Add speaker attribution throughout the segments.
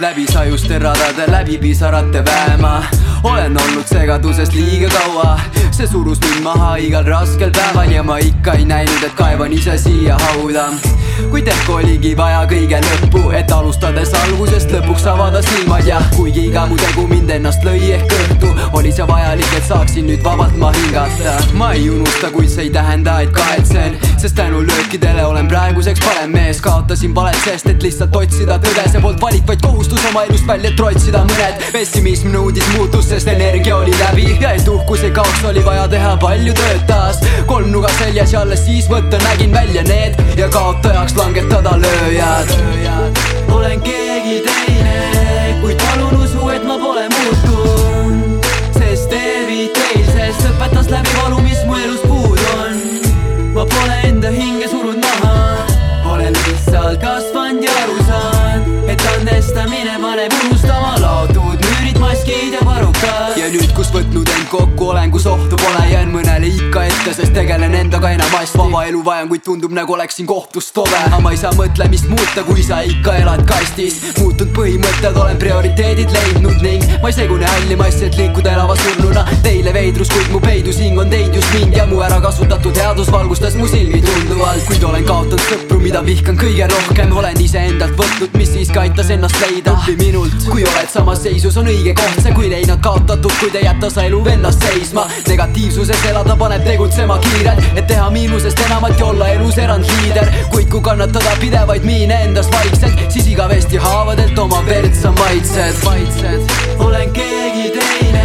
Speaker 1: läbi sajuste radade, läbi pisarate vääma olen olnud segaduses liiga kaua, see surus mind maha igal raskel päeval ja ma ikka ei näinud, et kaevan ise siia hauda. kuid ehk oligi vaja kõige lõppu, et alustades algusest lõpuks avada silmad ja kuigi iga mu tegu mind ennast lõi ehk kõhtu, oli see vajalik, et saaksin nüüd vabalt ma hingata. ma ei unusta, kuid see ei tähenda, et kahetsen, sest tänu löökidele olen praeguseks parem mees, kaotasin palet, sest et lihtsalt otsida tõde, see polnud valik, vaid kohustus oma elust välja trotsida mõned. pessimism nõudis muutust, sest energia oli läbi ja et uhkus ei kaoks, oli vaja teha palju tööd taas. kolmnuga seljas ja alles siis võtta nägin välja need ja kaotajaks langetada lööjad. olen keegi teine, kuid palun usu, et ma pole muutunud, sest David eilsest õpetas läbi valu, andestamine paneb kokku olen, kus ohtu pole, jään mõnele ikka ette, sest tegelen endaga enamasti. vaba elu vajan, kuid tundub nagu oleksin kohtust tobe, aga ma ei saa mõtlemist muuta, kui sa ikka elad kastis. muutunud põhimõtted, olen prioriteedid leidnud ning ma ei segune halli massi, et liikuda elava surnuna. Teile veidrus, kuid mu peidus hing on teid just mind ja mu ära kasutatud headus valgustas mu silmi tunduvalt, kuid olen kaotanud sõpru, mida vihkan kõige rohkem, olen iseendalt võtnud, mis siiski aitas ennast leida. õpi minult, kui oled samas seisus, on õige koht see, kui leinad kaotatud, kuid ei jäta sa elu ennast seisma. negatiivsuses elada paneb tegutsema kiirelt, et teha miinusest enamat ja olla elus erandliider. kuid kui kannatada pidevaid miine endas vaikselt, siis igavesti haavadelt oma verd sa maitsed, maitsed. olen keegi teine,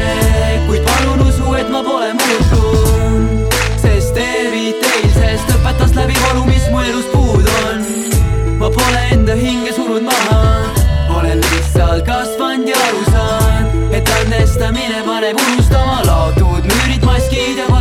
Speaker 1: kuid palun usu, et ma pole muutunud, sest David eilsest õpetas läbi valu, mis mu elus puudu on. ma pole enda hinge surunud maha, olen lihtsalt kasvanud ja aru saanud, et andestamine paneb unustama laotud müürid, maskid ja